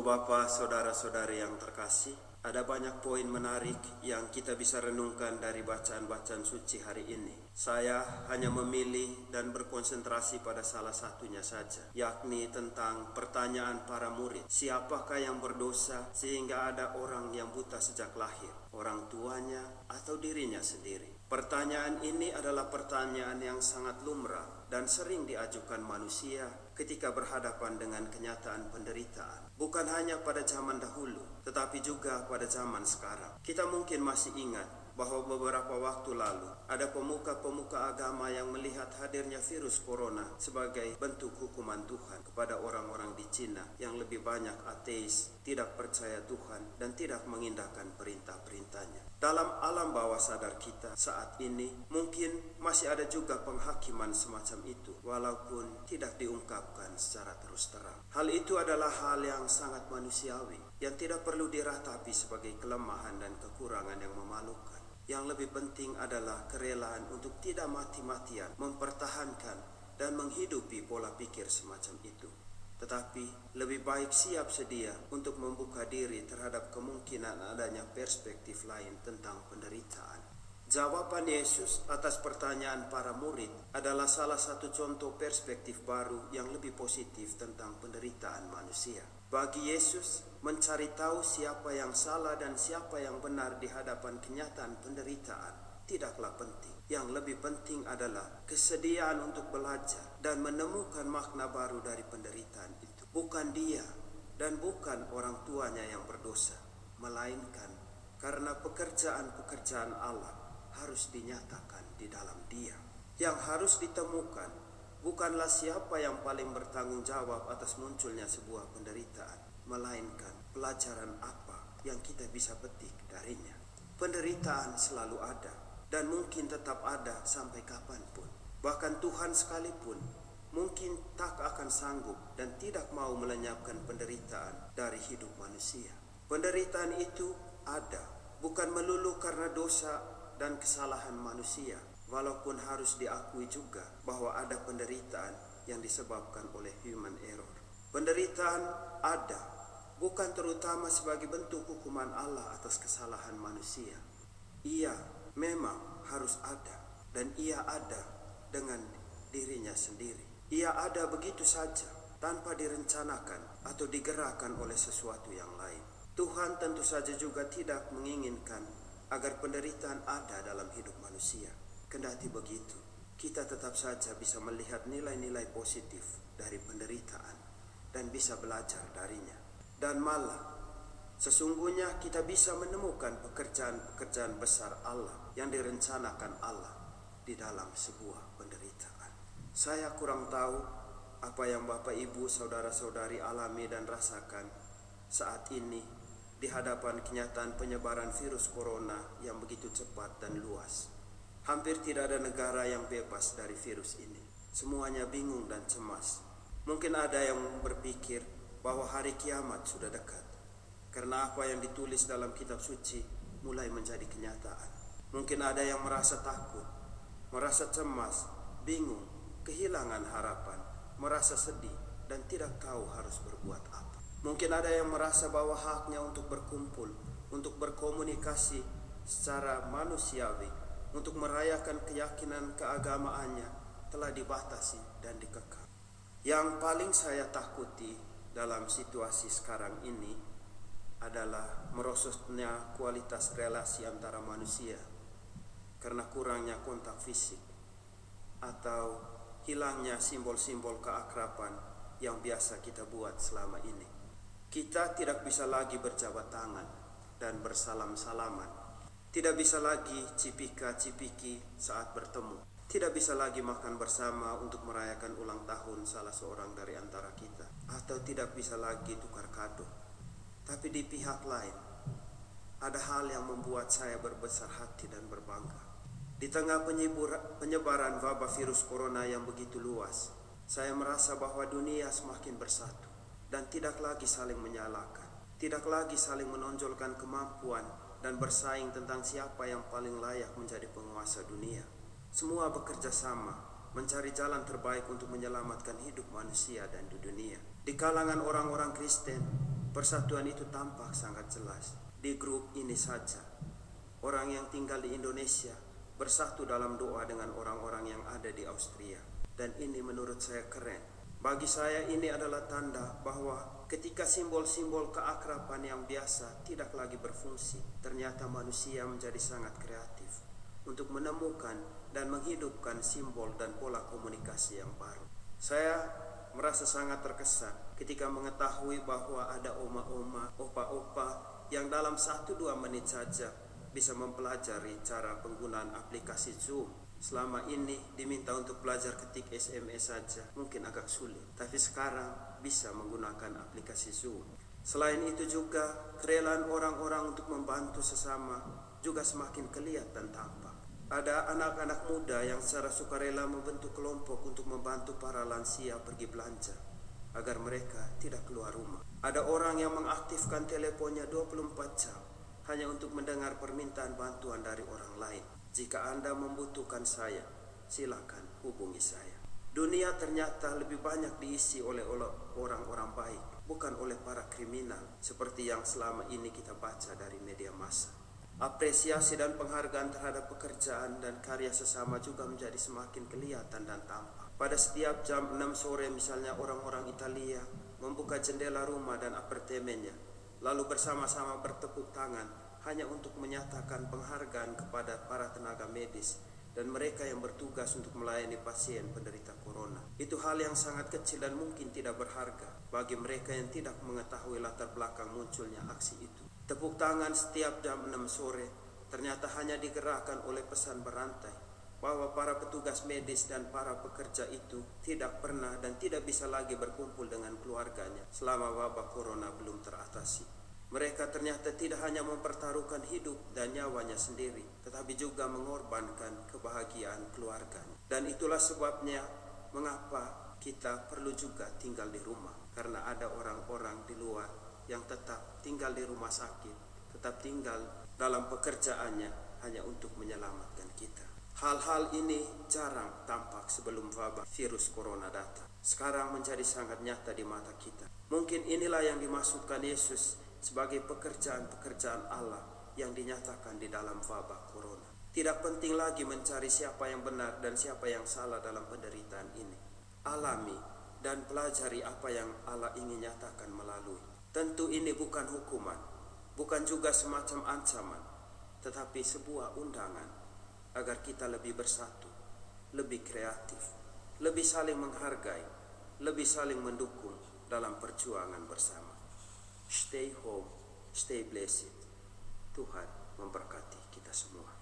Bapak, saudara-saudari yang terkasih, ada banyak poin menarik yang kita bisa renungkan dari bacaan-bacaan suci hari ini. Saya hanya memilih dan berkonsentrasi pada salah satunya saja, yakni tentang pertanyaan para murid. Siapakah yang berdosa sehingga ada orang yang buta sejak lahir? Orang tuanya atau dirinya sendiri? Pertanyaan ini adalah pertanyaan yang sangat lumrah dan sering diajukan manusia ketika berhadapan dengan kenyataan penderitaan. Bukan hanya pada zaman dahulu, tetapi juga pada zaman sekarang. Kita mungkin masih ingat bahwa beberapa waktu lalu ada pemuka-pemuka agama yang melihat hadirnya virus corona sebagai bentuk hukuman Tuhan kepada orang-orang di Cina yang lebih banyak ateis, tidak percaya Tuhan, dan tidak mengindahkan perintah-perintahnya. Dalam alam bawah sadar kita saat ini mungkin masih ada juga penghakiman semacam itu walaupun tidak diungkapkan secara terus terang. Hal itu adalah hal yang sangat manusiawi yang tidak perlu diratapi sebagai kelemahan dan kekurangan yang memalukan. Yang lebih penting adalah kerelaan untuk tidak mati-matian mempertahankan dan menghidupi pola pikir semacam itu tetapi lebih baik siap sedia untuk membuka diri terhadap kemungkinan adanya perspektif lain tentang penderitaan. Jawaban Yesus atas pertanyaan para murid adalah salah satu contoh perspektif baru yang lebih positif tentang penderitaan manusia. Bagi Yesus, mencari tahu siapa yang salah dan siapa yang benar di hadapan kenyataan penderitaan tidaklah penting. Yang lebih penting adalah kesediaan untuk belajar dan menemukan makna baru dari penderitaan itu. Bukan dia dan bukan orang tuanya yang berdosa, melainkan karena pekerjaan-pekerjaan Allah harus dinyatakan di dalam dia. Yang harus ditemukan bukanlah siapa yang paling bertanggung jawab atas munculnya sebuah penderitaan, melainkan pelajaran apa yang kita bisa petik darinya. Penderitaan selalu ada, dan mungkin tetap ada sampai kapan pun. Bahkan Tuhan sekalipun mungkin tak akan sanggup dan tidak mau melenyapkan penderitaan dari hidup manusia. Penderitaan itu ada, bukan melulu karena dosa dan kesalahan manusia, walaupun harus diakui juga bahwa ada penderitaan yang disebabkan oleh human error. Penderitaan ada, bukan terutama sebagai bentuk hukuman Allah atas kesalahan manusia. Ia memang harus ada dan ia ada dengan dirinya sendiri. Ia ada begitu saja tanpa direncanakan atau digerakkan oleh sesuatu yang lain. Tuhan tentu saja juga tidak menginginkan agar penderitaan ada dalam hidup manusia. Kendati begitu, kita tetap saja bisa melihat nilai-nilai positif dari penderitaan dan bisa belajar darinya. Dan malah Sesungguhnya kita bisa menemukan pekerjaan-pekerjaan besar Allah yang direncanakan Allah di dalam sebuah penderitaan. Saya kurang tahu apa yang Bapak Ibu saudara-saudari alami dan rasakan saat ini di hadapan kenyataan penyebaran virus corona yang begitu cepat dan luas. Hampir tidak ada negara yang bebas dari virus ini. Semuanya bingung dan cemas. Mungkin ada yang berpikir bahwa hari kiamat sudah dekat. Karena apa yang ditulis dalam kitab suci mulai menjadi kenyataan. Mungkin ada yang merasa takut, merasa cemas, bingung, kehilangan harapan, merasa sedih, dan tidak tahu harus berbuat apa. Mungkin ada yang merasa bahwa haknya untuk berkumpul, untuk berkomunikasi secara manusiawi, untuk merayakan keyakinan keagamaannya telah dibatasi dan dikekang. Yang paling saya takuti dalam situasi sekarang ini adalah merosotnya kualitas relasi antara manusia karena kurangnya kontak fisik atau hilangnya simbol-simbol keakraban yang biasa kita buat selama ini. Kita tidak bisa lagi berjabat tangan dan bersalam-salaman. Tidak bisa lagi cipika-cipiki saat bertemu. Tidak bisa lagi makan bersama untuk merayakan ulang tahun salah seorang dari antara kita. Atau tidak bisa lagi tukar kado tapi di pihak lain, ada hal yang membuat saya berbesar hati dan berbangga. Di tengah penyebaran wabah virus corona yang begitu luas, saya merasa bahwa dunia semakin bersatu dan tidak lagi saling menyalahkan, tidak lagi saling menonjolkan kemampuan dan bersaing tentang siapa yang paling layak menjadi penguasa dunia. Semua bekerja sama mencari jalan terbaik untuk menyelamatkan hidup manusia dan di dunia. Di kalangan orang-orang Kristen, Persatuan itu tampak sangat jelas di grup ini saja. Orang yang tinggal di Indonesia bersatu dalam doa dengan orang-orang yang ada di Austria. Dan ini menurut saya keren. Bagi saya ini adalah tanda bahwa ketika simbol-simbol keakraban yang biasa tidak lagi berfungsi, ternyata manusia menjadi sangat kreatif untuk menemukan dan menghidupkan simbol dan pola komunikasi yang baru. Saya merasa sangat terkesan ketika mengetahui bahwa ada oma-oma, opa-opa yang dalam satu dua menit saja bisa mempelajari cara penggunaan aplikasi Zoom. Selama ini diminta untuk belajar ketik SMS saja, mungkin agak sulit. Tapi sekarang bisa menggunakan aplikasi Zoom. Selain itu juga kerelaan orang-orang untuk membantu sesama juga semakin kelihatan tampak. Ada anak-anak muda yang secara sukarela membentuk kelompok untuk membantu para lansia pergi belanja agar mereka tidak keluar rumah. Ada orang yang mengaktifkan teleponnya 24 jam hanya untuk mendengar permintaan bantuan dari orang lain. Jika Anda membutuhkan saya, silakan hubungi saya. Dunia ternyata lebih banyak diisi oleh orang-orang baik, bukan oleh para kriminal seperti yang selama ini kita baca dari media massa. Apresiasi dan penghargaan terhadap pekerjaan dan karya sesama juga menjadi semakin kelihatan dan tampak. Pada setiap jam 6 sore misalnya orang-orang Italia membuka jendela rumah dan apartemennya lalu bersama-sama bertepuk tangan hanya untuk menyatakan penghargaan kepada para tenaga medis dan mereka yang bertugas untuk melayani pasien penderita corona. Itu hal yang sangat kecil dan mungkin tidak berharga bagi mereka yang tidak mengetahui latar belakang munculnya aksi itu. Tepuk tangan setiap jam 6 sore ternyata hanya digerakkan oleh pesan berantai bahwa para petugas medis dan para pekerja itu tidak pernah dan tidak bisa lagi berkumpul dengan keluarganya selama wabah corona belum teratasi. Mereka ternyata tidak hanya mempertaruhkan hidup dan nyawanya sendiri, tetapi juga mengorbankan kebahagiaan keluarganya. Dan itulah sebabnya mengapa kita perlu juga tinggal di rumah, karena ada orang-orang di luar yang tetap tinggal di rumah sakit, tetap tinggal dalam pekerjaannya hanya untuk menyelamatkan kita. Hal-hal ini jarang tampak sebelum wabah virus corona datang. Sekarang menjadi sangat nyata di mata kita. Mungkin inilah yang dimaksudkan Yesus sebagai pekerjaan-pekerjaan Allah yang dinyatakan di dalam wabah corona. Tidak penting lagi mencari siapa yang benar dan siapa yang salah dalam penderitaan ini. Alami dan pelajari apa yang Allah ingin nyatakan melalui. Tentu ini bukan hukuman, bukan juga semacam ancaman, tetapi sebuah undangan agar kita lebih bersatu, lebih kreatif, lebih saling menghargai, lebih saling mendukung dalam perjuangan bersama. Stay home, stay blessed. Tuhan memberkati kita semua.